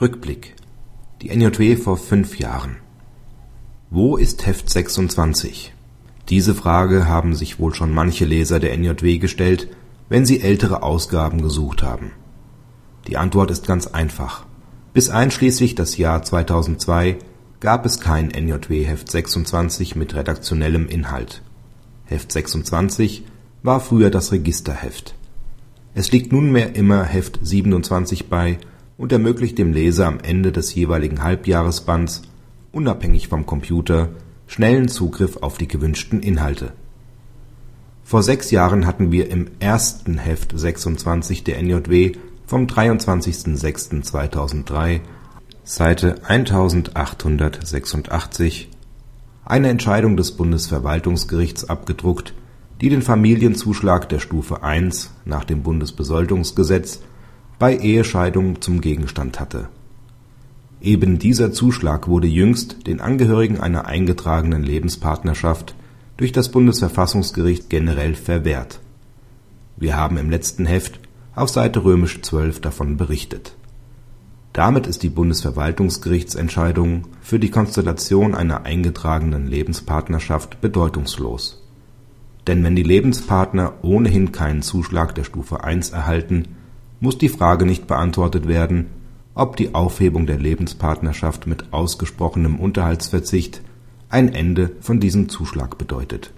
Rückblick. Die NJW vor fünf Jahren. Wo ist Heft 26? Diese Frage haben sich wohl schon manche Leser der NJW gestellt, wenn sie ältere Ausgaben gesucht haben. Die Antwort ist ganz einfach. Bis einschließlich das Jahr 2002 gab es kein NJW Heft 26 mit redaktionellem Inhalt. Heft 26 war früher das Registerheft. Es liegt nunmehr immer Heft 27 bei und ermöglicht dem Leser am Ende des jeweiligen Halbjahresbands, unabhängig vom Computer, schnellen Zugriff auf die gewünschten Inhalte. Vor sechs Jahren hatten wir im ersten Heft 26 der NJW vom 23.06.2003, Seite 1886, eine Entscheidung des Bundesverwaltungsgerichts abgedruckt, die den Familienzuschlag der Stufe 1 nach dem Bundesbesoldungsgesetz bei Ehescheidung zum Gegenstand hatte. Eben dieser Zuschlag wurde jüngst den Angehörigen einer eingetragenen Lebenspartnerschaft durch das Bundesverfassungsgericht generell verwehrt. Wir haben im letzten Heft auf Seite XII davon berichtet. Damit ist die Bundesverwaltungsgerichtsentscheidung für die Konstellation einer eingetragenen Lebenspartnerschaft bedeutungslos. Denn wenn die Lebenspartner ohnehin keinen Zuschlag der Stufe 1 erhalten muss die Frage nicht beantwortet werden, ob die Aufhebung der Lebenspartnerschaft mit ausgesprochenem Unterhaltsverzicht ein Ende von diesem Zuschlag bedeutet